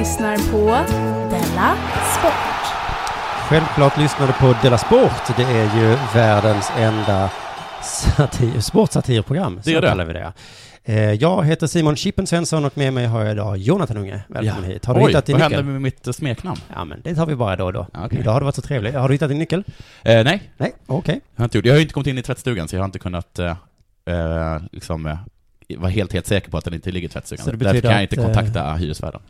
Lyssnar på Della Sport. Självklart lyssnar du på Della Sport. Det är ju världens enda satir, sportsatirprogram. Så Det är det. kallar vi det. Eh, Jag heter Simon Chippen Svensson och med mig har jag idag Jonathan Unge. Välkommen hit. Har du Oj, hittat din vad nyckel? hände med mitt eh, smeknamn? Ja, men det tar vi bara då och då. Ja, okej. Idag har du varit så trevlig. Har du hittat din nyckel? Eh, nej, Nej, okej. jag har inte gjort det. Jag har inte kommit in i tvättstugan, så jag har inte kunnat eh, eh, liksom, eh, vara helt, helt säker på att den inte ligger i tvättstugan. Så det Därför betyder kan jag inte att, kontakta hyresvärden.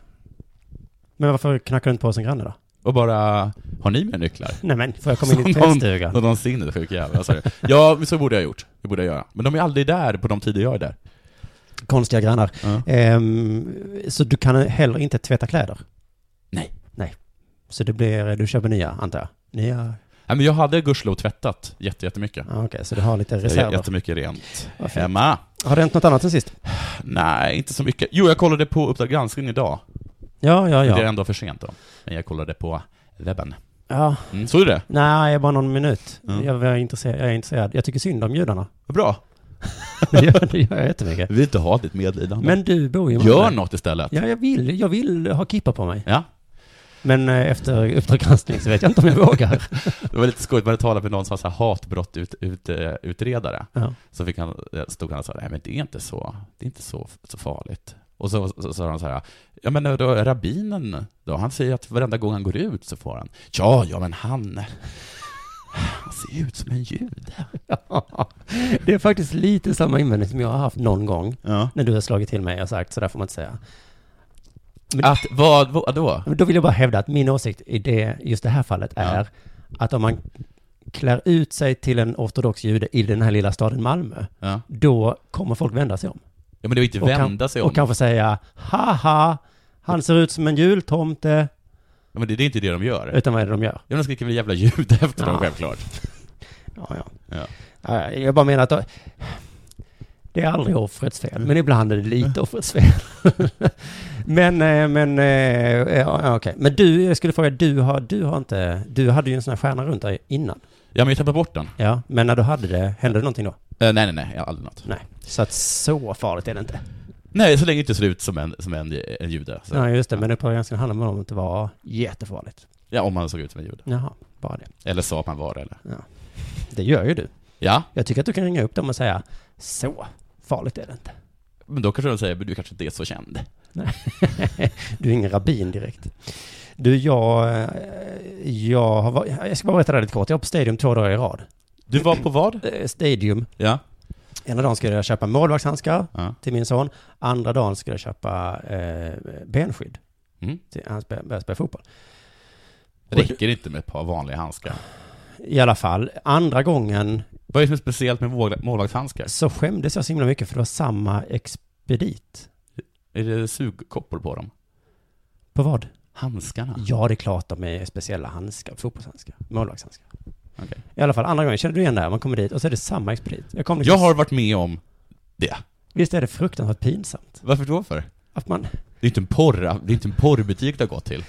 Men varför knackar du inte på hos en granne då? Och bara, har ni mer nycklar? Nej men, får jag komma in i Som någon- tvättstugan? Sinnessjuk jävel. Alltså, ja, så borde jag gjort. Det borde jag göra. Men de är aldrig där på de tider jag är där. Konstiga grannar. Ja. Ehm, så du kan heller inte tvätta kläder? Nej. Nej. Så det blir, du köper nya, antar jag? Nya? Nej, men jag hade gudskelov tvättat jätte, jättemycket. Ja, Okej, så du har lite reserver? Jättemycket rent hemma. Har det hänt något annat sen sist? Nej, inte så mycket. Jo, jag kollade på Uppdrag granskning idag. Ja, ja, Det är ja. ändå för sent då. Men jag kollade på webben. Ja, Mm, såg du det? nej, bara någon minut. Mm. Jag, var intresserad, jag är intresserad. Jag tycker synd om judarna. Vad bra. Det gör, det gör jag jättemycket. Jag vill inte ha ditt medlidande. Men du bor ju i. Gör något istället. Ja, jag vill, jag vill ha kippa på mig. Ja. Men eh, efter Uppdrag granskning så vet jag inte om jag vågar. Det var lite skojigt, man hade talat med någon som var så här hatbrott ut, ut, eh, utredare. Ja. Så fick han, eh, stod han och sa, nej men det är inte så, det är inte så, så farligt. Och så sa han så här, ja men då, rabbinen då, han säger att varenda gång han går ut så får han, ja, ja men han, han ser ut som en jude. Det är faktiskt lite samma invändning som jag har haft någon gång Ja. när du har slagit till mig och sagt så där får man inte säga. Men- Att, vad, vad då? Då vill jag bara hävda att min åsikt i det, just det här fallet Ja. är att om man klär ut sig till en ortodox jude i den här lilla staden Malmö, Ja. då kommer folk vända sig om. Ja, men det var inte Och kan- vända sig om. Och kanske säga, haha, han ser ut som en jultomte, Ja, men det, det är inte det de gör. utan vad är det de gör? Ja, de skriker väl jävla jude efter dem Ja. självklart. Ja, ja. Ja. Ja, Jag bara menar att det är aldrig offrets fel, men ibland är det lite offrets fel. men, eh, men, eh, ja, okej. Men du, jag skulle fråga, du har, du har inte, du hade ju en sån här stjärna runt dig innan. Ja, men jag tappade bort den. Ja, men när du hade det, hände det någonting då? Eh, nej, nej, nej, jag har aldrig något. Nej. Så att så farligt är det inte. Nej, så länge det inte ser ut som en, som en, en jude. Så. Nej, just det, men det på ganska handlar om att det var jättefarligt. Ja, om man såg ut som en jude. Jaha, bara det. Eller sa att man var det, eller? Det gör ju du. Ja, Jag tycker att du kan ringa upp dem och säga, så farligt är det inte. men då kanske de säger, men du kanske inte är så känd. Du är ingen rabbin direkt. Du, jag, eh, jag har jag ska bara berätta det lite kort. Jag var på Stadium två dagar i rad. Du var på vad? Eh, Stadium. Ja. Ena dagen skulle jag köpa målvaktshandskar ja. till min son. Andra dagen skulle jag köpa eh, benskydd Mm. till han börjar spela fotboll. Räcker det inte med ett par vanliga handskar? I alla fall, andra gången Vad är det som är speciellt med mål- målvaktshandskar? så skämdes jag så himla mycket för det var samma expedit. Är det sugkoppor på dem? På vad? Handskarna? Ja, det är klart de är speciella handskar, fotbollshandskar, målvaktshandskar. Okej. I alla fall, andra gången känner du igen det här, man kommer dit och så är det samma expedit. Jag, kom liksom, Jag har varit med om det. Visst är det fruktansvärt pinsamt? Varför då för? Att man, Det är inte en porr, det är inte en porrbutik du har gått till.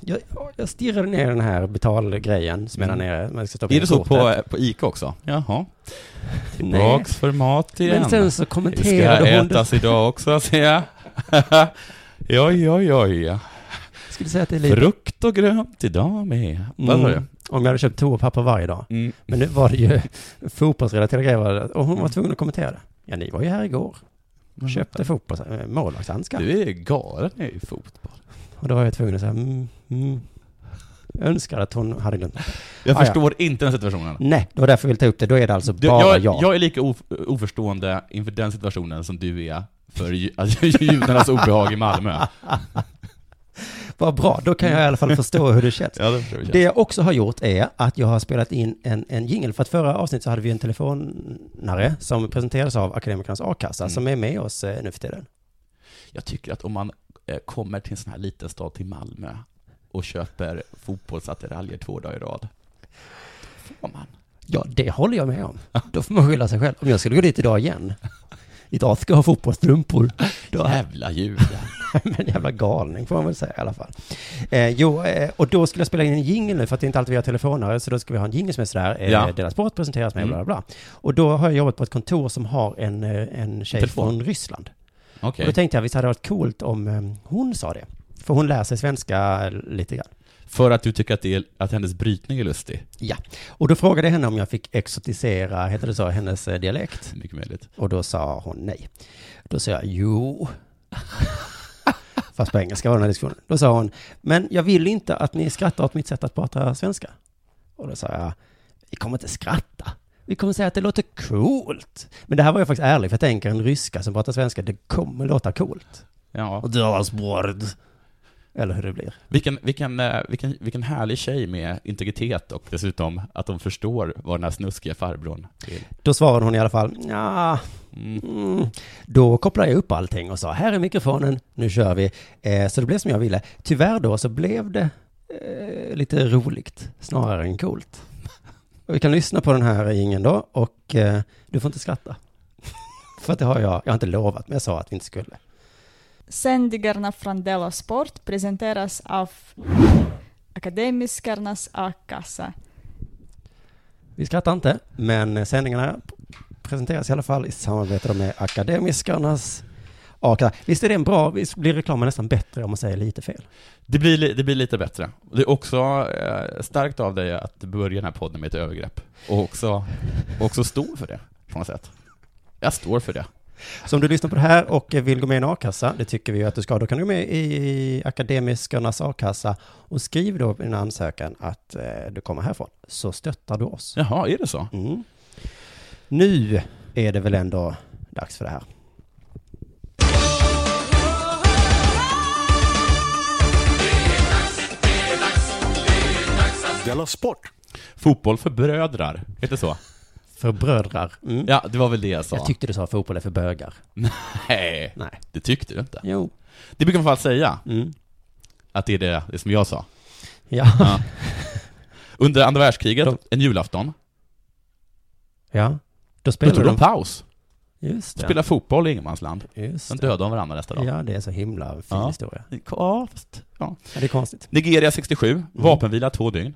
Jag, jag stirrade ner den här betalgrejen som är där Mm. nere. Man ska stoppa Är det så på, på ICA också? Jaha. Tillbaks för mat igen. Men sen så Det ska kommenterade hon ätas idag också, ser jag. Oj, oj, oj. Jag skulle säga att det är lite... Frukt och grönt idag med. Vad sa du? Mm. Om jag hade köpt toapapper varje dag. Mm. Men nu var det ju fotbollsrelaterade grejer och hon var tvungen att kommentera det. Ja, ni var ju här igår. Köpte fotbolls... äh, målvaktshandskar. Du är galen i fotboll. Och då var jag tvungen att säga mm, mm. Jag önskar att hon hade glömt. Jag Ah, ja. förstår inte den situationen. Nej, det var därför jag ville ta upp det. Då är det alltså Du, bara jag, jag. jag är lika of, oförstående inför den situationen som du är för alltså, judarnas obehag i Malmö. Vad bra, då kan jag i alla fall förstå hur det känns. Ja, det jag. Det jag också har gjort är att jag har spelat in en, en jingle. För att förra avsnittet så hade vi en telefonare som presenterades av Akademikernas A-kassa Mm. som är med oss eh, nu för tiden. Jag tycker att om man eh, kommer till en sån här liten stad till Malmö och köper fotbollsattiraljer två dagar i rad, får man. Ja, det håller jag med om. Då får man skylla sig själv. Om jag skulle gå dit idag igen. Idag ska jag ha fotbollsstrumpor. Då Jävla judar. men jävla galning får man väl säga i alla fall. Eh, jo, eh, och då skulle jag spela in en jingle nu för att det är inte alltid vi har telefonare, så då ska vi ha en jingle som är sådär, eh, Ja. Dela Sport presenteras med, Mm. bla bla bla. Och då har jag jobbat på ett kontor som har en, eh, en tjej Telefon. från Ryssland. Okej. Och då tänkte jag, visst hade det varit coolt om eh, hon sa det? För hon lär sig svenska lite grann. För att du tycker att, det är, att hennes brytning är lustig? Ja, och då frågade jag henne om jag fick exotisera, heter det så, hennes eh, dialekt. Mycket möjligt. Och då sa hon nej. Då sa jag jo. Fast på engelska var den här diskussionen. Då sa hon, men jag vill inte att ni skrattar åt mitt sätt att prata svenska. Och då sa jag, vi kommer inte skratta. Vi kommer säga att det låter coolt. Men det här var jag faktiskt ärlig, för jag tänker en ryska som pratar svenska, det kommer låta coolt. Ja. Och dras bort. Eller hur det blir. Vilken, vilken, eh, vilken, vilken härlig tjej med integritet och dessutom att de förstår vad den här snuskiga farbrorn vill. Då svarade hon i alla fall, ja, Mm. Då kopplade jag upp allting och sa, här är mikrofonen, nu kör vi. Eh, så det blev som jag ville. Tyvärr då så blev det eh, lite roligt, snarare än coolt. Och vi kan lyssna på den här ingen då, och eh, du får inte skratta. För att det har jag, jag har inte lovat, men jag sa att vi inte skulle. Sändningarna från Della Sport presenteras av Akademiskarnas A-kassa. Vi skrattar inte, men sändningarna presenteras i alla fall i samarbete med Akademiskarnas A-kassa. Visst är det en bra, visst blir reklamen nästan bättre om man säger lite fel? Det blir, li- det blir lite bättre. Det är också eh, starkt av dig att börja den här podden med ett övergrepp. Och också, också stå för det, på något sätt. Jag står för det. Så om du lyssnar på det här och vill gå med i en a-kassa, det tycker vi ju att du ska, då kan du gå med i Akademiskarnas a-kassa och skriv då i din ansökan att eh, du kommer härifrån, så stöttar du oss. Jaha, är det så? Mm. Nu är det väl ändå dags för det här. Della Sport! Fotboll för brödrar, heter det så? För brödrar. Mm. Ja, det var väl det jag sa. Jag tyckte du sa fotboll är för bögar. Nej, Nej. det tyckte du inte. Jo. Det brukar man i alla fall säga, Mm. att det är det, det som jag sa. Ja. Ja. Under andra världskriget, De- en julafton, ja. Då då spelar tog de... paus. Just det. Spelade fotboll i ingenmansland. Just Sen dödade de varandra nästa dag. Ja, det är så himla fin Ja. historia. Ja, fast, ja. Ja, det är konstigt. Nigeria 67, Mm. vapenvila två dygn.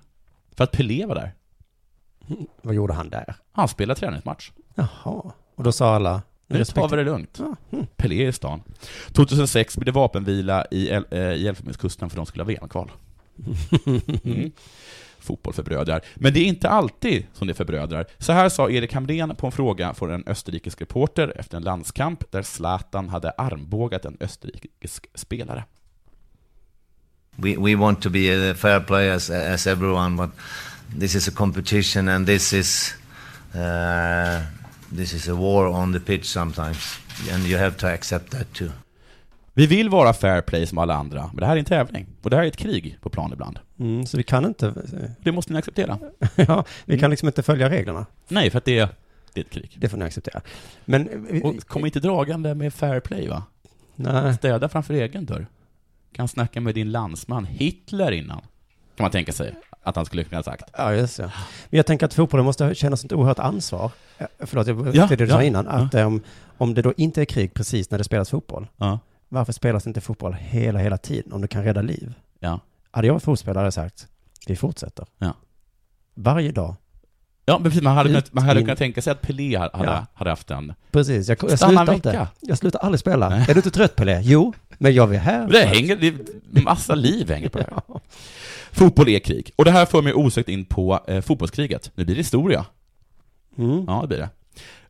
För att Pelé var där. Vad gjorde han där? Han spelade träningsmatch. Jaha. Och då sa alla... Nu tar vi det lugnt. Ja, mm. Pelé är i stan. 2006 blev det vapenvila i, El- eh, i Elfenbenskusten för de skulle ha VM-kval. Mm. Fotboll för brödrar. Men det är inte alltid som det är för brödrar. Så här sa Erik Hamrén på en fråga från en österrikisk reporter efter en landskamp där Zlatan hade armbågat en österrikisk spelare. We, we want to be a fair play as, as everyone, but this is a competition and this is uh, this is a war on the pitch sometimes, and you have to accept that too. Vi vill vara fair play som alla andra, men det här är en tävling. Och det här är ett krig på plan ibland. Mm, så vi kan inte... Det måste ni acceptera. ja, vi kan liksom inte följa reglerna. Nej, för att det är, det är ett krig. Det får ni acceptera. Men... vi- Och kom inte dragande med fair play va? Nej. Städa framför egen dörr. Kan snacka med din landsman Hitler innan. Kan man tänka sig att han skulle kunna sagt. Ja, just det. Men jag tänker att fotbollen måste känna ett oerhört ansvar. Eh, Förlåt, jag Ja, det du ja, sa innan. ja. Att eh, om, om det då inte är krig precis när det spelas fotboll, Ja. varför spelas inte fotboll hela, hela tiden om det kan rädda liv? Ja. Hade jag varit fotbollsspelare sagt, vi fortsätter. Ja. Varje dag. Ja, men precis, man hade, kunnat, man hade in. kunnat tänka sig att Pelé hade, Ja. hade haft en... Precis, jag, jag slutar inte. Jag slutar aldrig spela. Är du inte trött det? Jo, men jag vill här. Det hänger, det är massa liv hänger på det här. Fotboll är krig. Och det här för mig osökt in på eh, fotbollskriget. Nu blir det historia. Mm. Ja, det blir det.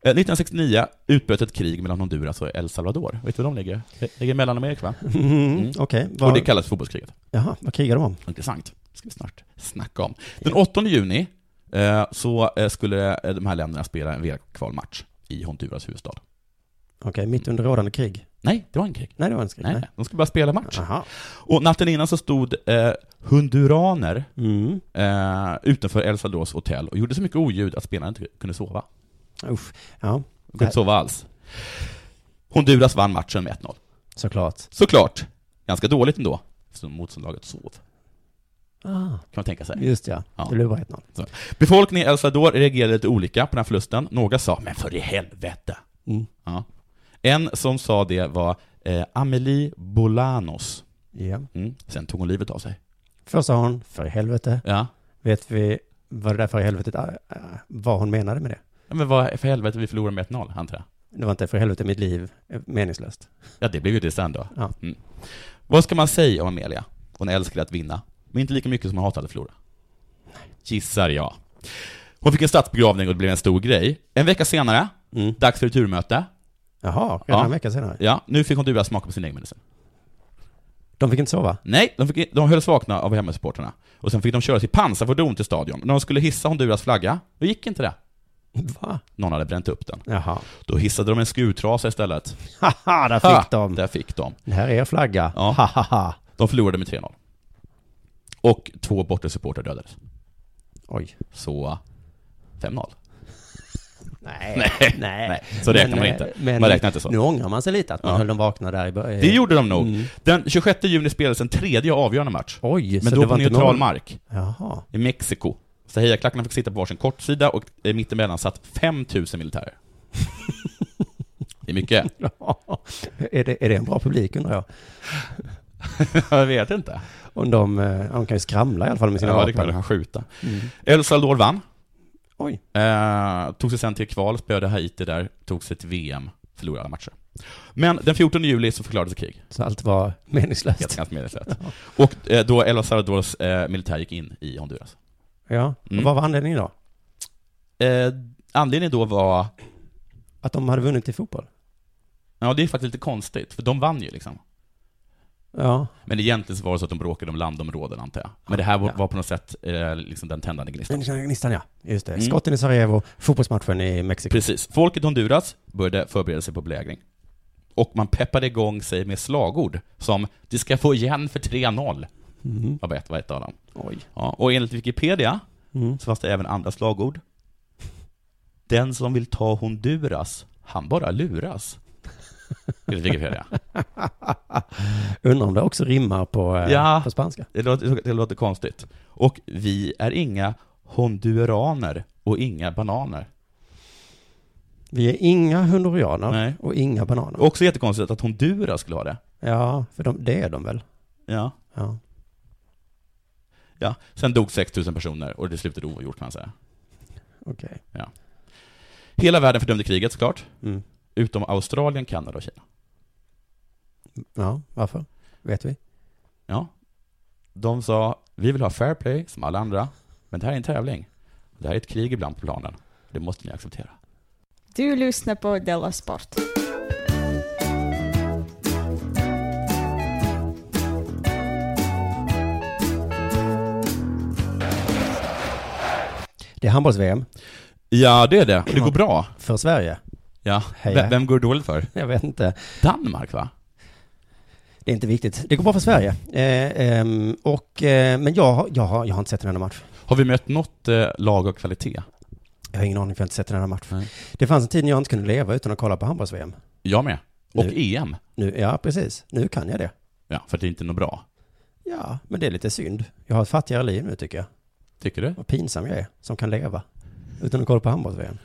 Eh, 1969 utbröt ett krig mellan Honduras och El Salvador. Vet du var de ligger? Det ligger i Mellanamerika, va? Mm, Okej, Och vad- det kallas fotbollskriget. Jaha, vad krigar de om? Intressant. Det ska vi snart snacka om. Den 8 juni eh, så eh, skulle eh, de här länderna spela en VM-kvalmatch i Honduras huvudstad. Okej, mitt under rådande krig? Nej, det var en krig. Nej, det var en krig. Nej, Nej. de skulle bara spela match. Jaha. Och natten innan så stod eh, hunduraner Mm. eh, utanför El Salvadors hotell och gjorde så mycket oljud att spelarna inte kunde sova. Usch. Ja. De kunde inte sova alls. Honduras vann matchen med 1-0. Såklart. Såklart. Ganska dåligt ändå, eftersom motståndarlaget sov. Ah. Kan man tänka sig. Just ja, Ja. det blev bara 1-0. Så. Befolkningen i El Salvador reagerade lite olika på den här förlusten. Några sa ”men för i helvete”. Mm. Ja. En som sa det var eh, Amelie Bolanos. Ja. Mm. Sen tog hon livet av sig. Först sa hon, för i helvete. Ja. Vet vi vad det där för i helvetet, äh, äh, vad hon menade med det? Ja men vad för helvete, vi förlorade med 1-0, antar jag. Det var inte för helvete mitt liv meningslöst. Ja, det blev ju det sen då. Ja. Mm. Vad ska man säga om Amelia? Hon älskade att vinna, men inte lika mycket som hon hatade att förlora. Gissar jag. Hon fick en statsbegravning och det blev en stor grej. En vecka senare, Mm. dags för returmöte. Jaha, redan en vecka senare? Ja, nu fick Honduras smaka på sin egen medicin. De fick inte sova? Nej, de, fick, de hölls vakna av hemmasupportrarna. Och sen fick de köra till pansarfordon till stadion. När de skulle hissa Honduras flagga, då gick inte det. Va? Någon hade bränt upp den. Jaha. Då hissade de en skurtrasa istället. Haha, där Ha! fick de. Där fick de. Det här är er flagga. Ja. Hahaha. De förlorade med 3-0. Och två bortasupportrar dödades. Oj. Så 5-0. Nej. Nej, nej. Så räknar man eh, inte. Men Man räknar inte så. Nu ångrar man sig lite att man Ja. höll dem vakna där i början. Det gjorde de nog. Mm. Den 26 juni spelades en tredje avgörande match. Oj, Men så då det på var inte neutral någon- mark. Jaha. I Mexiko. Så hejaklackarna fick sitta på varsin kortsida och eh, mittemellan satt 5000 militärer. Det är mycket. är, det, är det en bra publik undrar jag? jag vet inte. Om de, eh, de kan ju skramla i alla fall med sina Ja, det vapen. kan de kan skjuta. Mm. El Salvador vann. Oj. Eh, tog sig sen till kval, spöade Haiti där, tog sig till VM, förlorade alla matcher. Men den 14 juli så förklarades krig. Så allt var meningslöst. Helt ganska meningslöst. Och eh, då El Salvadors eh, militär gick in i Honduras. Ja, Mm. och vad var anledningen då? Eh, anledningen då var, Att de hade vunnit i fotboll? ja det är faktiskt lite konstigt, för de vann ju liksom. Ja. Men egentligen så var det så att de bråkade om landområden antar jag. Men det här var, Ja. var på något sätt eh, liksom den tändande gnistan. Gnistan ja, just det. Mm. Skotten i Sarajevo, fotbollsmatchen i Mexiko. Precis. Folket i Honduras började förbereda sig på belägring. Och man peppade igång sig med slagord som ”Du ska få igen för 3-0”. Mm. Var ett, var ett av dem. Oj. Ja, och enligt Wikipedia Mm. så fanns det även andra slagord. Den som vill ta Honduras, han bara luras. Enligt Wikipedia. Undrar om det också rimmar på, eh, Ja. på spanska. Det låter, det låter konstigt. Och vi är inga honduraner och inga bananer. Vi är inga hondurianer Nej. och inga bananer. Också jättekonstigt att Honduras skulle ha det. Ja, för de, det är de väl? Ja. Ja. Ja, sen dog 6000 personer och det slutade oavgjort kan man säga. Okej. Ja. Hela världen fördömde kriget såklart, Mm. utom Australien, Kanada och Kina. Ja, varför? Vet vi? Ja. De sa, vi vill ha fair play som alla andra, men det här är en tävling. Det här är ett krig ibland på planen. Det måste ni acceptera. Du lyssnar på Della Sport. Det är handbolls-VM Ja, det är det. Och det går bra. för Sverige. Ja. Heja. Vem, går det dåligt för? Jag vet inte. Danmark, va? Det är inte viktigt. Det går bra för Sverige. Eh, ehm, och, eh, men jag, har- jag, har, jag har inte sett en enda match. Har vi mött något eh, lag av kvalitet? Jag har ingen aning, för jag har inte sett en enda match. Nej. Det fanns en tid när jag inte kunde leva utan att kolla på handbolls-VM. Jag med. Och. EM. Nu, ja, precis. Nu kan jag det. Ja, för det är inte något bra. Ja, men det är lite synd. Jag har ett fattigare liv nu tycker jag. Tycker du? Vad pinsam jag är som kan leva utan att kolla på handbolls-VM.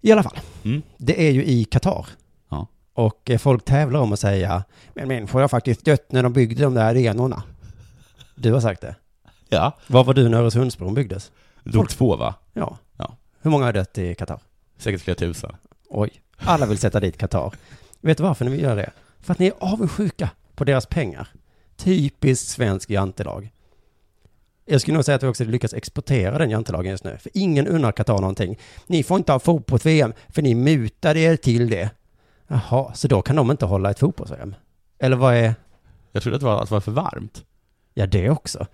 I alla fall, Mm. det är ju i Qatar. Ja. Och eh, folk tävlar om att säga, men människor har faktiskt dött när de byggde de där arenorna. Du har sagt det. Ja. Var var du när Öresundsbron byggdes? Dog två va? Ja. Ja. Hur många har dött i Qatar? Säkert flera tusen. Oj. Alla vill sätta dit Qatar. Vet du varför ni vill göra det? För att ni är avundsjuka på deras pengar. Typiskt svensk jantelag. Jag skulle nog säga att vi också lyckas exportera den jantelagen just nu. För ingen unnar Qatar någonting. Ni får inte ha fotbolls-VM, för ni mutade er till det. Jaha, så då kan de inte hålla ett fotbolls-VM? Eller vad är... Jag trodde att det var, att det var för varmt. Ja, det också.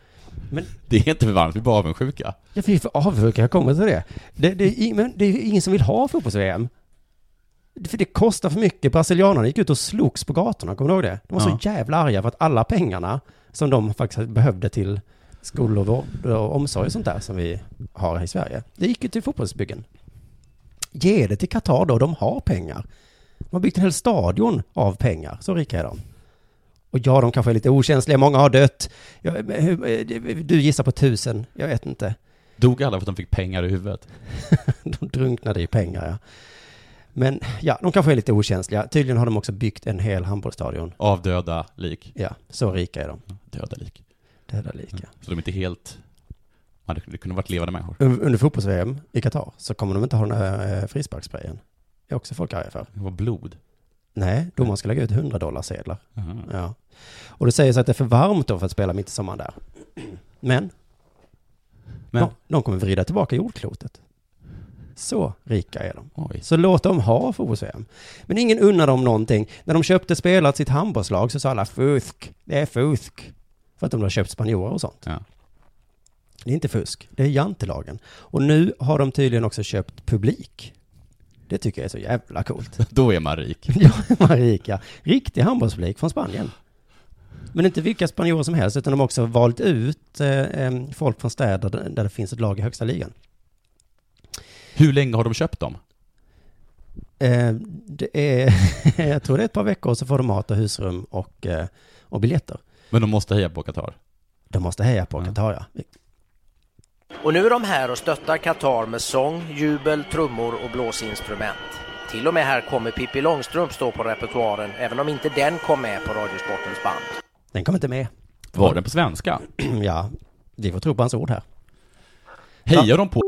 Men Det är inte för varmt, vi är bara avundsjuka. Ja, vi är för avundsjuka, jag kommer till det. Det, det, men det är ingen som vill ha fotbolls-VM. För det kostar för mycket. Brasilianerna gick ut och slogs på gatorna, kommer du ihåg det? De var så Ja. jävla arga för att alla pengarna som de faktiskt behövde till skolor, vård och omsorg och sånt där som vi har här i Sverige. Det gick ju till fotbollsbyggen. Ge det till Qatar då, de har pengar. De har byggt en hel stadion av pengar, så rika är de. Och ja, de kanske är lite okänsliga, många har dött. Hur- Du gissar på tusen, jag vet inte. Dog alla för att de fick pengar i huvudet? De drunknade i pengar, ja. Men ja, de kanske är lite okänsliga. Tydligen har de också byggt en hel handbollsstadion. Avdöda lik. Ja, så rika är de. Döda lik. Döda lika. Så de är inte helt... Ja, det kunde varit levande människor. Un- Under fotbolls-VM i Qatar så kommer de inte ha den här eh, frisparkssprayen. Det är också folk arga för. Det var blod. Nej, domaren ska lägga ut 100 dollar sedlar. Aha. Ja. Och det sägs att det är för varmt då för att spela mitt i sommaren där. Men, Men, De, de kommer vrida tillbaka jordklotet. Så rika är de. oj. Så låt dem ha fotbolls-VM. Men ingen unnar dem någonting. När de köpte spelare till sitt handbollslag så sa alla fusk. Det är fusk. För att de har köpt spanjorer och sånt. Ja. Det är inte fusk. Det är jantelagen. Och nu har de tydligen också köpt publik. Det tycker jag är så jävla coolt. Då är man rik. Ja, Marika. Riktig handbollspublik från Spanien. Men inte vilka spanjorer som helst, utan de har också valt ut eh, folk från städer där där det finns ett lag i högsta ligan. Hur länge har de köpt dem? Eh, det är, jag tror det är ett par veckor så får de mat och husrum och, eh, och biljetter. Men de måste heja på Qatar. De måste heja på. Qatar, ja. Och nu är de här och stöttar Qatar med sång, jubel, trummor och blåsinstrument. Till och med här kommer Pippi Långstrump stå på repertoaren, även om inte den kom med på Radiosportens band. Den kommer inte med. Var den på svenska? ja, vi får tro på hans ord här. Hejar de på...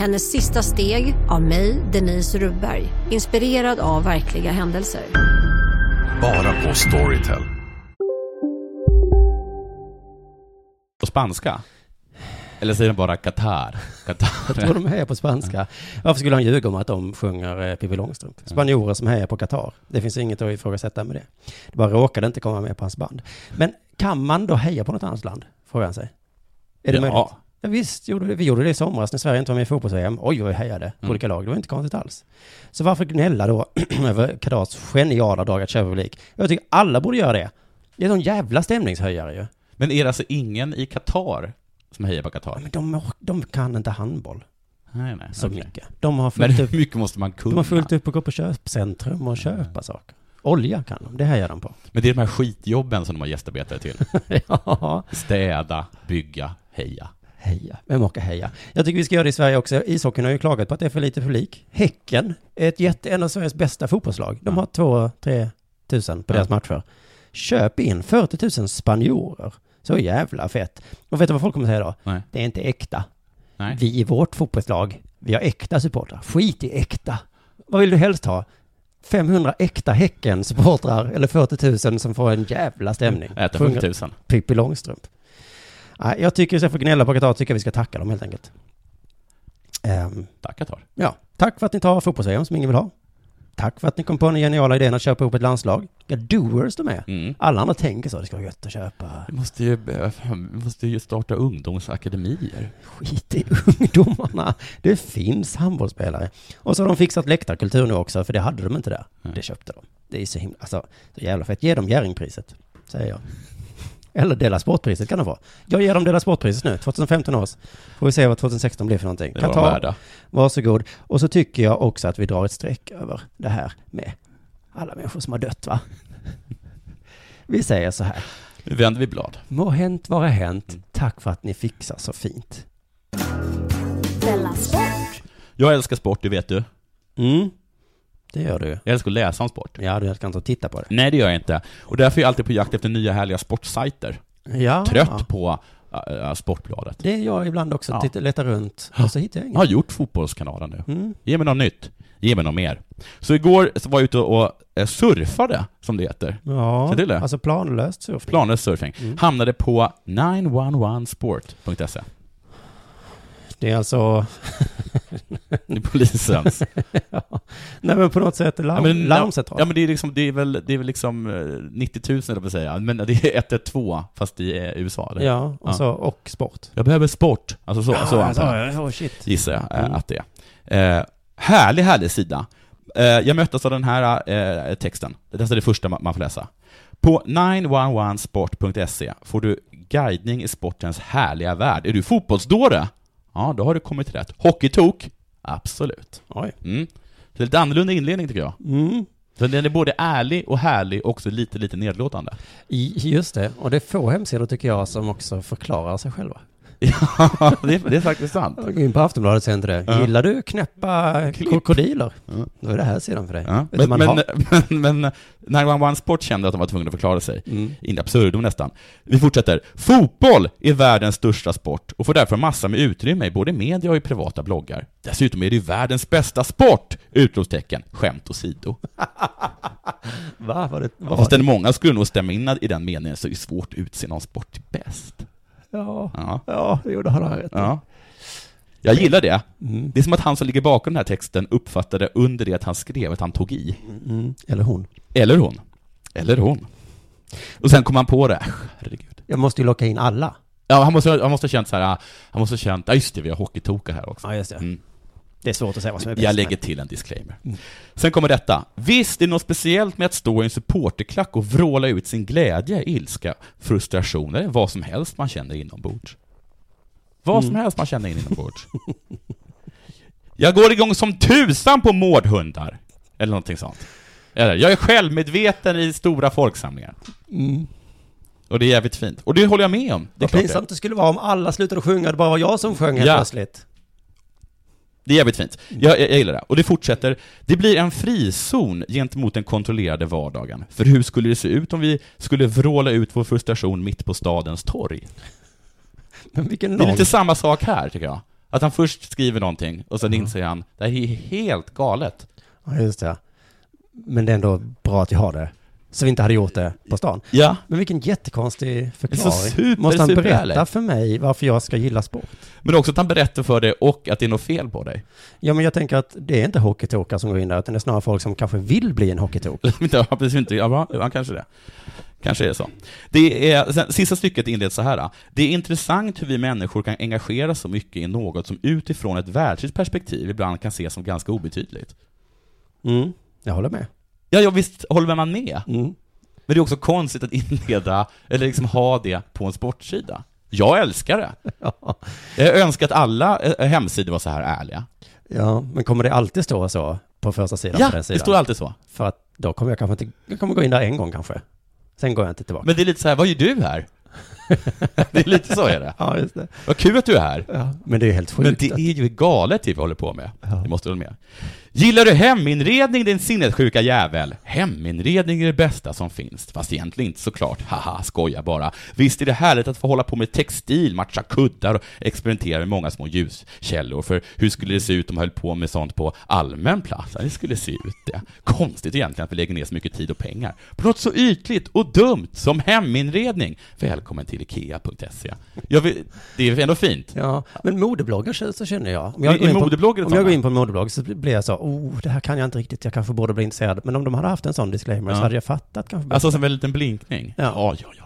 Hennes sista steg av mig, Denise Rubberg. Inspirerad av verkliga händelser. Bara på Storytel. På spanska? Eller säger de bara Qatar? Qatar. Jag tror de hejar på spanska. Varför skulle han ljuga om att de sjunger eh, Pippi Långstrump? Spanjorer som hejar på Qatar. Det finns inget att ifrågasätta med det. Det bara råkade inte komma med på hans band. Men kan man då heja på något annat land? Frågar han sig. Är det Ja. möjligt? Ja, visst, gjorde det. vi gjorde det i somras när Sverige inte var med i fotbolls-VM. Oj, vad vi hejade på Mm. olika lag. Det var inte konstigt alls. Så varför gnälla då över Qatars geniala drag att köpa publik? Jag tycker alla borde göra det. Det är sån jävla stämningshöjare ju. Men är det alltså ingen i Qatar som hejar på Qatar? Men de, de kan inte handboll Nej, nej. så okej. mycket. De har Men fullt hur upp, mycket måste man kunna? de har fullt upp att gå på köpcentrum och köpa saker. Olja kan de, det hejar de på. Men det är de här skitjobben som de har gästarbetare till. ja, Städa, bygga, heja. Heja. Vem orkar heja? Jag tycker vi ska göra det i Sverige också. Ishockeyn har ju klagat på att det är för lite publik. Häcken är ett jätte, en av Sveriges bästa fotbollslag. De har två, tre tusen på Ja. deras matcher. Köp in 40 000 spanjorer. Så jävla fett. Och vet du vad folk kommer säga då? Nej. Det är inte äkta. Nej. Vi i vårt fotbollslag, vi har äkta supportrar. Skit i äkta. Vad vill du helst ha? 500 äkta Häcken-supportrar eller 40 000 som får en jävla stämning. Äta Sjunger 40 000. Pippi Långstrump. Jag tycker istället för att gnälla på Qatar tycker jag vi ska tacka dem helt enkelt. Ehm, Tack Qatar. ja, tack för att ni tar fotbolls som ingen vill ha. tack för att ni kom på den geniala idén att köpa ihop ett landslag. Ja, doers de är. Mm. Alla andra tänker så, det ska vara gött att köpa. Vi måste ju, vi måste ju starta ungdomsakademier. Skit i ungdomarna. Det finns handbollsspelare. Och så har de fixat läktarkultur nu också, för det hade de inte där. Det köpte de. Det är så himla, alltså, så jävla fett. Ge dem Jerringpriset, säger jag. Eller Dela Sportpriset kan de få. Jag ger dem Dela Sportpriset nu, 2015 års. Får vi se vad 2016 blir för någonting. Det var de värda. Varsågod. Och så tycker jag också att vi drar ett streck över det här med alla människor som har dött, va? Vi säger så här. Nu vänder vi blad. Må hänt vara hänt. Tack för att ni fixar så fint. Jag älskar sport, det vet du. Mm, det gör du. Jag älskar att läsa om sport. Ja, du älskar inte att titta på det. Nej, det gör jag inte. Och därför är jag alltid på jakt efter nya härliga sportsajter. Ja. Trött på äh, Sportbladet. Det är jag ibland också. Ja. Tittar, letar runt och så hittar jag Jag inget. har gjort Fotbollskanalen nu. Mm. Ge mig något nytt. Ge mig något mer. Så igår så var jag ute och eh, surfade, som det heter. Ja, det alltså planlöst surfing. Planlös surfing. Mm. Hamnade på 911sport.se. Det är alltså... Det är polisens. ja. Nej men på något sätt larm, Ja, men, larmcentral. Ja men det är liksom, det är väl, det är väl liksom eh, 90 000 eller säga, men det är 112 fast i eh, USA. Eller? Ja, och, Så, och sport. Jag behöver sport. Alltså så, Ja, så ja, ja, oh, shit. Gissar jag eh, Mm. att det är. Eh, härlig, härlig sida. Eh, jag möttes av den här eh, texten. Det är det första man får läsa. På 911sport.se får du guidning i sportens härliga värld. Är du fotbollsdåre? Ja, då har du kommit rätt. Hockeytok? Absolut. Oj. Mm. Så lite annorlunda inledning tycker jag. Mm. Så den är både ärlig och härlig och också lite, lite nedlåtande. Just det, och det är få hemsidor tycker jag som också förklarar sig själva. Ja, det är, det är faktiskt sant. Gå in på Aftonbladet sen till det. Ja. Gillar du knäppa Klipp. krokodiler? Ja. Då är det här sidan för dig. Ja. Du, Men, man men, har- men, men 911 Sport kände att de var tvungna att förklara sig. Mm. In absurdum nästan. Vi fortsätter. Fotboll är världens största sport och får därför massor med utrymme i både media och i privata bloggar. Dessutom är det ju världens bästa sport! Utropstecken. Skämt åsido. Va? Var det, Ja, fast den många skulle nog stämma in i den meningen så är det svårt att utse någon sport till bäst. Ja, Ja. ja, det gjorde han rätt. Ja. Jag gillar det. Mm. Det är som att han som ligger bakom den här texten uppfattade under det att han skrev att han tog i. Mm. Eller hon. Eller hon. Eller hon. Och sen kom han på det. Herregud. Jag måste ju locka in alla. Ja, han måste, han måste ha känt så här, ah, han måste ha känt, ja just det, vi har hockeytoka här också. Ja, just det. Mm. Det är svårt att säga vad som är bäst. Jag lägger till en disclaimer. Sen kommer detta. Visst, det är något speciellt med att stå i en supporterklack och vråla ut sin glädje, ilska, frustration eller vad som helst man känner inombords. Vad som Mm. helst man känner in inombords. Jag går igång som tusan på mårdhundar. Eller någonting sånt. Eller, jag är självmedveten i stora folksamlingar. Mm. Och det är jävligt fint. Och det håller jag med om. Det Vad pinsamt det. det skulle vara om alla slutade sjunga, det bara var jag som sjöng helt Ja. plötsligt. Det är jävligt fint. Jag, jag, jag gillar det. Och det fortsätter. Det blir en frizon gentemot den kontrollerade vardagen. För hur skulle det se ut om vi skulle vråla ut vår frustration mitt på stadens torg? Men vilken Det är lite samma sak här, tycker jag. Att han först skriver någonting, och sen Mm. inser han, det här är helt galet. Ja, just det. Men det är ändå bra att jag har det. Så vi inte hade gjort det på stan. Ja. Men vilken jättekonstig förklaring. super, Måste han superhärligt. berätta för mig varför jag ska gilla sport? Men också att han berättar för dig och att det är något fel på dig. Ja, men jag tänker att det är inte hockeytokar som går in där, utan det är snarare folk som kanske vill bli en hockeytok. ja, precis inte. Ja, ja, kanske det. Kanske är det så. Det är, sen, sista stycket inleds så här. Det är intressant hur vi människor kan engagera så mycket i något som utifrån ett världsligt perspektiv ibland kan ses som ganska obetydligt. Mm, jag håller med. Ja, ja visst håller man med. Mm. Men det är också konstigt att inleda, eller liksom ha det på en sportsida. Jag älskar det. Jag önskar att alla eh, hemsidor var så här ärliga. Ja, men kommer det alltid stå så på första sidan? Ja, på den det sidan? står alltid så. För att då kommer jag kanske inte, jag kommer gå in där en gång kanske. Sen går jag inte tillbaka. Men det är lite så här, vad gör du här? det är lite så är det. Ja, just det. Vad kul att du är här. Ja, men det är helt Men sjukt. det att- är ju galet det vi håller på med. Det måste du hålla med. Gillar du heminredning din sinnessjuka jävel? Heminredning är det bästa som finns. Fast egentligen inte såklart. Haha, skoja bara. Visst är det härligt att få hålla på med textil, matcha kuddar och experimentera med många små ljuskällor. För hur skulle det se ut om man höll på med sånt på allmän plats? Det skulle se ut det. Konstigt egentligen att vi lägger ner så mycket tid och pengar på något så ytligt och dumt som heminredning. Välkommen till ikea.se. Det är ändå fint. Ja, men modebloggar så så känner jag. Om jag, i går in på, om jag går in på en modeblogg så blir jag så, oh, det här kan jag inte riktigt, jag kanske borde bli intresserad. Men om de hade haft en sån disclaimer så Ja. hade jag fattat kanske. Alltså som en liten blinkning. Ja. ja, ja. ja.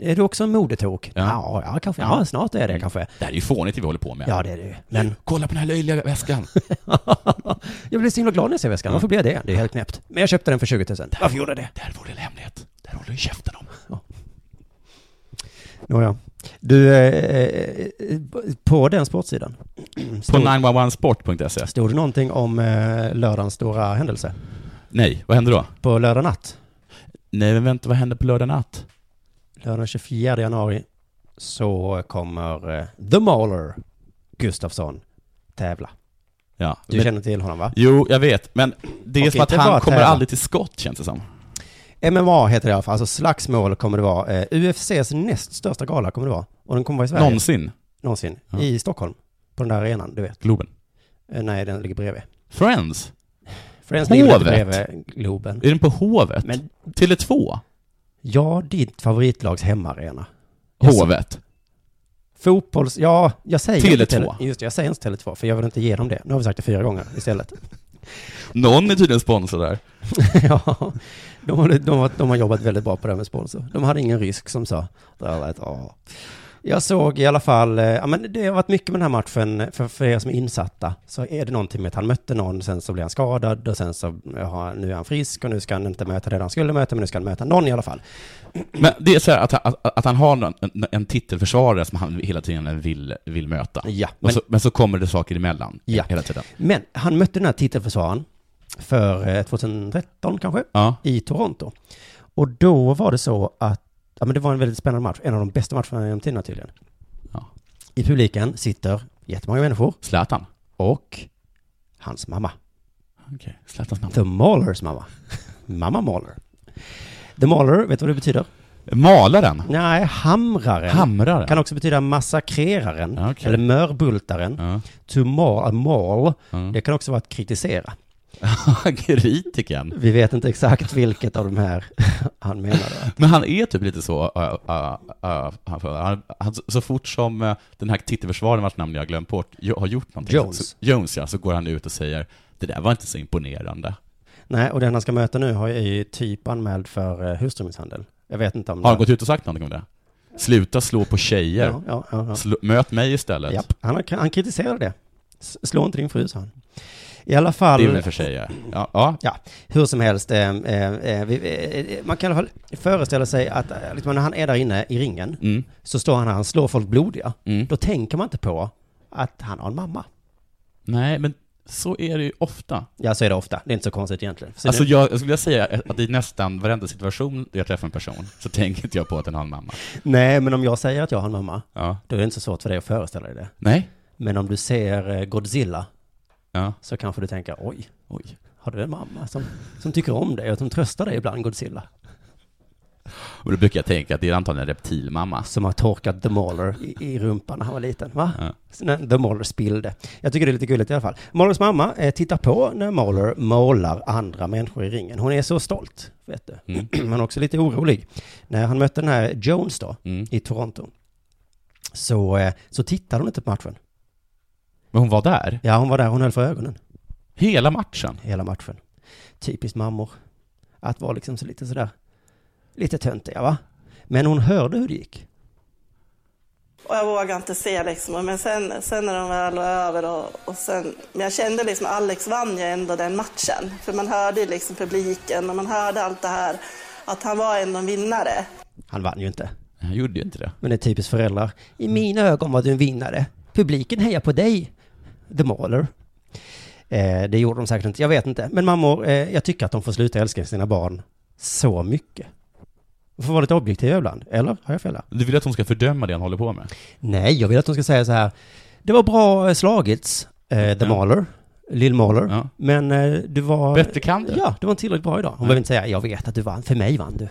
Är du också en modetok? Ja. Ja, ja, kanske. Ja, snart är det kanske. Det här är ju fånigt det vi håller på med. Ja, det är det. Men Kolla på den här löjliga väskan. jag blev så himla glad när jag ser väskan. Varför blev jag det? Det är helt knäppt. Men jag köpte den för 20 000. Varför gjorde jag det? Det här vore en hemlighet. Det här håller du käften om. Nåja. Du, eh, eh, på den sportsidan. På stod, 911sport.se. stod det någonting om eh, lördagens stora händelse? Nej, vad händer då? På lördag natt. Nej, men vänta, vad händer på lördag natt? Lördag 24 januari så kommer eh, The Mauler Gustafsson tävla. Ja. Du men, känner till honom va? Jo, jag vet, men det är Och som att han kommer tävla. aldrig till skott, känns det som. MMA heter det i alla fall, alltså slagsmål kommer det vara. Eh, UFCs näst största gala kommer det vara. Och den kommer vara i Sverige. Någonsin. Någonsin. Ja. I Stockholm. På den där arenan, du vet. Globen. Eh, nej, den ligger bredvid. Friends. Friends ligger Hovet. bredvid Globen. Är den på Hovet? Men Tele2? ja, ditt favoritlags hemmaarena. Hovet? Fotbolls... Ja, jag säger Tele2. inte Just det, jag säger inte Tele2, för jag vill inte ge dem det. Nu har vi sagt det fyra gånger istället. Någon är tydligen sponsor där. ja, de har, de, har, de har jobbat väldigt bra på det här med sponsor. De hade ingen rysk som sa, det lät, åh. Jag såg i alla fall, eh, ja men det har varit mycket med den här matchen, för, för er som är insatta, så är det någonting med att han mötte någon, sen så blev han skadad, och sen så, ja, nu är han frisk, och nu ska han inte möta det han skulle möta, men nu ska han möta någon i alla fall. Men det är så här att, att, att han har någon, en, en titelförsvarare som han hela tiden vill, vill möta. Ja, men, så, men så kommer det saker emellan Ja. hela tiden. Men han mötte den här titelförsvararen för eh, 2013 kanske, Ja. i Toronto. Och då var det så att, ja men det var en väldigt spännande match, en av de bästa matcherna genom tiderna tydligen. Ja. I publiken sitter jättemånga människor Zlatan. och hans mamma. Okej, Zlatans mamma. The Maulers mamma. mamma Mauler. The Mauler, vet du vad det betyder? Malaren. Nej, hamraren. Hamraren. Kan också betyda massakreraren, okej. eller mörbultaren. Ja. To maul, maul, Ja. det kan också vara att kritisera. Kritiken. Vi vet inte exakt vilket av de här han menade. Men han är typ lite så, uh, uh, uh, han, han, så fort som uh, den här titelförsvararen vars namn jag glömt bort, har gjort någonting. Jones. Så, Jones ja, så går han ut och säger det där var inte så imponerande. Nej, och den han ska möta nu har är ju typ anmäld för uh, hustrumisshandel. Jag vet inte om Har han gått ut och sagt någonting om det? Sluta slå på tjejer. Ja, ja, ja. Slå, möt mig istället. Japp. Han, han kritiserade det. Slå inte din fru, sa han. I alla fall... Det är väl för tjejer. Ja, ja. Ja, hur som helst, eh, eh, eh, vi, eh, man kan i alla fall föreställa sig att eh, liksom, när han är där inne i ringen, Mm. så står han här, han slår folk blodiga. Mm. Då tänker man inte på att han har en mamma. Nej, men så är det ju ofta. Ja, så är det ofta. Det är inte så konstigt egentligen. Så Alltså nu, jag, jag skulle vilja säga att i nästan varenda situation där jag träffar en person så tänker inte jag på att den har en mamma. Nej, men om jag säger att jag har en mamma, Ja. då är det inte så svårt för dig att föreställa dig det. Nej? Men om du ser Godzilla, Ja. så kanske du tänker, oj, Oj. har du en mamma som, som tycker om dig och som tröstar dig ibland, Godzilla? Och då brukar jag tänka att det är antagligen en reptilmamma. Som har torkat The Mauler i, i rumpan när han var liten, va? Ja. The Mauler spillde. Jag tycker det är lite gulligt i alla fall. Maulers mamma eh, tittar på när Mauler målar andra människor i ringen. Hon är så stolt, vet du. Mm. Men också lite orolig. När han mötte den här Jones då, Mm. i Toronto, så, eh, så tittade hon inte på matchen. Men hon var där? Ja, hon var där, hon höll för ögonen. Hela matchen? Hela matchen. Typiskt mammor. Att vara liksom så lite sådär, lite töntiga va? Men hon hörde hur det gick. Och jag vågade inte se liksom. Men sen, sen när de väl var över och, och sen, men jag kände liksom Alex vann ju ändå den matchen. För man hörde ju liksom publiken och man hörde allt det här. Att han var ändå en vinnare. Han vann ju inte. Han gjorde ju inte det. Men det är typiskt föräldrar. I mina ögon var du en vinnare. Publiken hejar på dig, The Mauler. Eh, det gjorde de säkert inte, jag vet inte. Men mammor, eh, jag tycker att de får sluta älska sina barn så mycket. De får vara lite objektiva ibland, eller? Har jag fel där? Du vill att hon ska fördöma det han håller på med? Nej, jag vill att de ska säga så här. Det var bra eh, slagits, eh, The Ja. Mauler, Lill Mauler. Ja. Men eh, du var... Bättre kan du. Ja, det var inte tillräckligt bra idag. Hon Nej. behöver inte säga, jag vet att du vann, för mig vann du.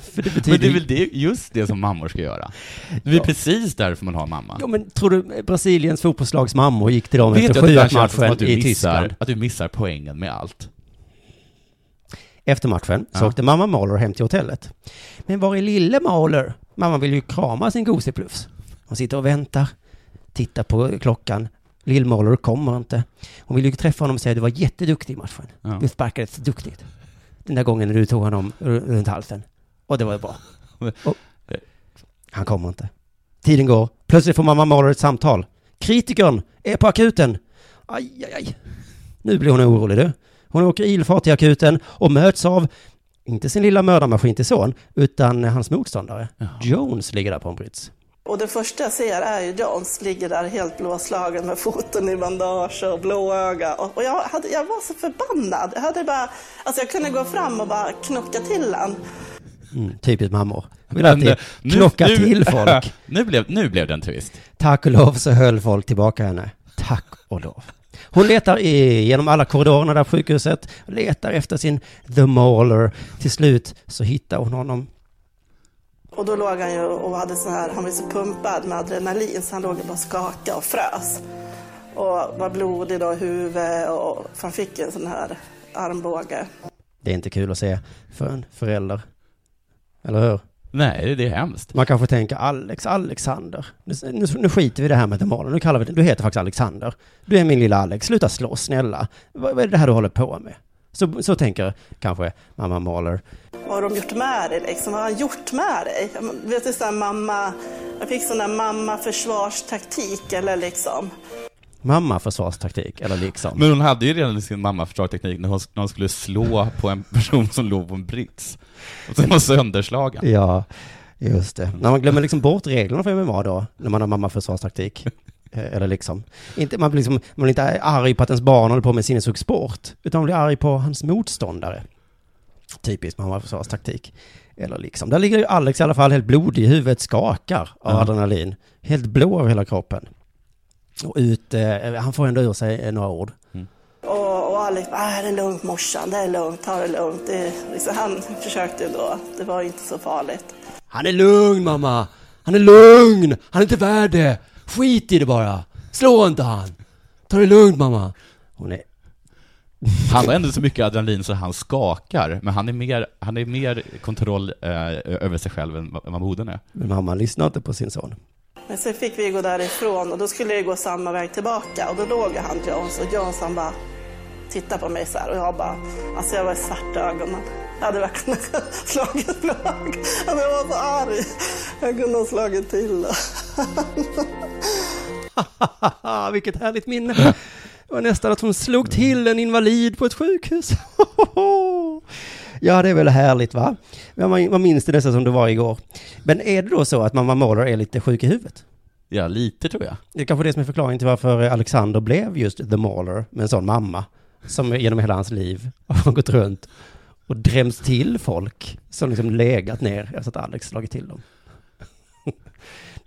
För det betyder Men det är väl det, just det som mammor ska göra? Det är Ja. precis därför man har mamma. Ja, men tror du Brasiliens fotbollslags mammor gick till dem Vet efter du att det ibland känns som matchen att du, i missar, Tyskland? att du missar poängen med allt? Efter matchen så Ja. åkte mamma Mahler hem till hotellet. Men var är lille Mahler? Mamma vill ju krama sin goseplufs. Hon sitter och väntar, tittar på klockan. Lillmåler kommer inte. Hon vill ju träffa honom och säga du var jätteduktig i matchen. Ja. Du sparkade så duktigt. Den där gången när du tog honom runt halsen. Och det var ju bra. Och, han kommer inte. Tiden går. Plötsligt får mamma Mahler ett samtal. Kritikern är på akuten. Aj, aj, aj. Nu blir hon orolig du. Hon åker ilfart till akuten och möts av, inte sin lilla mördarmaskin till son, utan hans motståndare. Jones ligger där på en brits. Och det första jag ser är ju Jones ligger där helt blåslagen med foten i bandage och blåöga. Och, och jag, hade, jag var så förbannad. Jag hade bara, alltså jag kunde gå fram och bara knocka till han. Mm, typiskt mammor. Vill alltid Men, nu- knocka nu- till folk. nu, blev, nu blev det en twist. Tack och lov så höll folk tillbaka henne. Tack och lov. Hon letar i, genom alla korridorerna där på sjukhuset, letar efter sin The Mauler. Till slut så hittar hon honom. Och då låg han ju och hade så här, han var ju så pumpad med adrenalin så han låg och bara skakade och frös. Och var blodig då i huvudet och han fick en sån här armbåge. Det är inte kul att se för en förälder. Eller hur? Nej, det är hemskt. Man kanske tänker Alex, Alexander. Nu, nu, nu skiter vi i det här med Mauler. Nu kallar vi det, du heter faktiskt Alexander. Du är min lilla Alex. Sluta slåss, snälla. Vad, vad är det här du håller på med? Så, så tänker kanske mamma Mahler. Vad har de gjort med dig liksom? Vad har han gjort med dig? Jag Vet du, sån här mamma, jag fick sån där mamma försvarstaktik eller liksom. Mamma försvarstaktik, eller liksom. Men hon hade ju redan sin mamma försvarsteknik när hon, när hon skulle slå på en person som låg på en brits. Och sen var sönderslagen. Ja, just det. När man glömmer liksom bort reglerna för MMA då, när man har mamma försvarstaktik. Eh, Eller liksom. Inte, man, blir liksom, man blir inte arg på att ens barn håller på med sinnessjuk sport, utan man blir arg på hans motståndare. Typiskt mamma försvarstaktik. Eller liksom. Där ligger ju Alex i alla fall helt blodig i huvudet, skakar av Ja. adrenalin. Helt blå över hela kroppen. Och ut, eh, han får ändå ur sig eh, några ord. Och, och Alex bara, "Ah, det är lugnt morsan, det är lugnt, ta det lugnt. Det, liksom, han försökte ju då, det var inte så farligt. Han är lugn mamma! Han är lugn! Han är inte värd det! Skit i det bara! Slå inte han! Ta det lugnt mamma! Hon är... Han har ändå så mycket adrenalin så han skakar, men han är mer, han är mer kontroll eh, över sig själv än vad vad modern är. Men mamma lyssnar inte på sin son. Men sen fick vi gå därifrån och då skulle jag gå samma väg tillbaka och då låg ju han Jones och Jones han bara tittade på mig så här och jag bara, alltså jag var i svarta ögonen. Jag hade verkligen slagit lag. Alltså jag var så arg. Jag kunde ha slagit till. Vilket härligt minne! Det var nästan att hon slog till en invalid på ett sjukhus. ja, det är väl härligt va? Men man, man minns det nästan som det var igår. Men är det då så att mamma Måler är lite sjuk i huvudet? Ja, lite tror jag. Det är kanske det som är förklaringen till varför Alexander blev just The Mauler med en sån mamma. Som genom hela hans liv har gått runt och drämts till folk som liksom legat ner efter att Alex slagit till dem.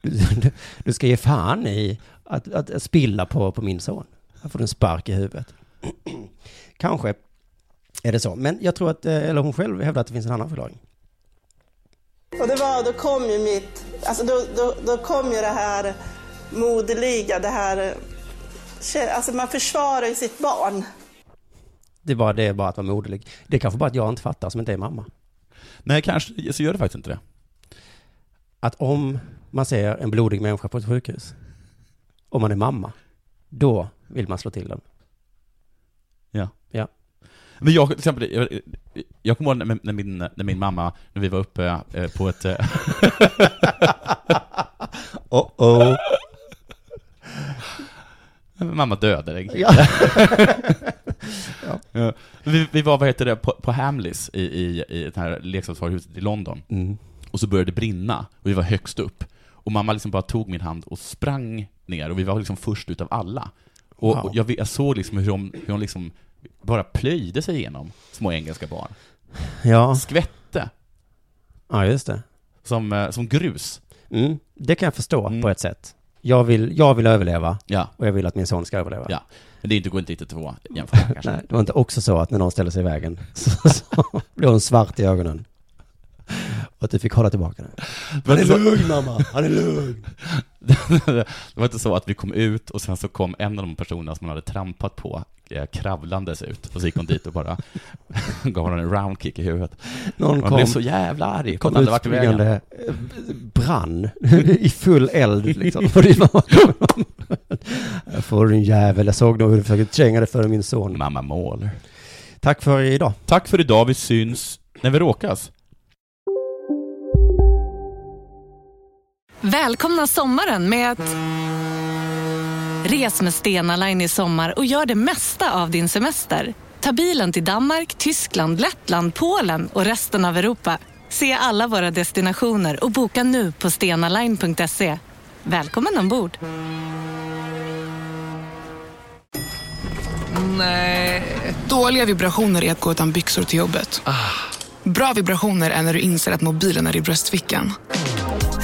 Du, du, du ska ge fan i att, att spilla på, på min son. Här får du en spark i huvudet. Kanske är det så. Men jag tror att, eh, eller hon själv hävdar att det finns en annan förklaring. Och det var, då kom ju mitt, alltså då, då, då kom ju det här moderliga, det här, alltså man försvarar ju sitt barn. Det är bara, det är bara att vara moderlig. Det är kanske bara att jag inte fattar som inte är mamma. Nej, kanske, så gör det faktiskt inte det. Att om man ser en blodig människa på ett sjukhus, om man är mamma, då vill man slå till den. Men jag, till exempel, jag, jag kommer ihåg när, när, min, när min mamma, när vi var uppe eh, på ett... eh, oh oh. Mamma dödade dig. Ja. ja. Vi, vi var, vad heter det, på, på Hamleys i, i, i det här leksaksvaruhuset i London. Mm. Och så började det brinna, och vi var högst upp. Och mamma liksom bara tog min hand och sprang ner, och vi var liksom först utav alla. Och, Wow. och jag, jag såg liksom hur hon, hur hon liksom bara plöjde sig igenom små engelska barn. Ja. Skvätte. Ja, just det. Som, eh, som grus. Mm. Det kan jag förstå på ett sätt. Jag vill, jag vill överleva Ja. och jag vill att min son ska överleva. Ja, men det är inte, går inte riktigt att jämföra kanske. Nej, det var inte också så att när någon ställer sig i vägen så, så blir hon svart i ögonen Och att du fick hålla tillbaka det. Han är lugn mamma, han är lugn. det var inte så att vi kom ut och sen så kom en av de personerna som man hade trampat på eh, kravlandes ut och så gick hon dit och bara gav honom en roundkick i huvudet. Någon man kom, blev så jävla arg. kom Hon hade varit i vägen. eh, brann i full eld liksom. Kom. Får din jävel, jag såg nog hur du försökte tränga dig före min son. Mamma mål. Tack för idag. Tack för idag, vi syns när vi råkas. Välkomna sommaren med att... Res med Stena Line i sommar och gör det mesta av din semester. Ta bilen till Danmark, Tyskland, Lettland, Polen och resten av Europa. Se alla våra destinationer och boka nu på stenaline.se. Välkommen ombord! Nej. Dåliga vibrationer är att gå utan byxor till jobbet. Bra vibrationer är när du inser att mobilen är i bröstfickan.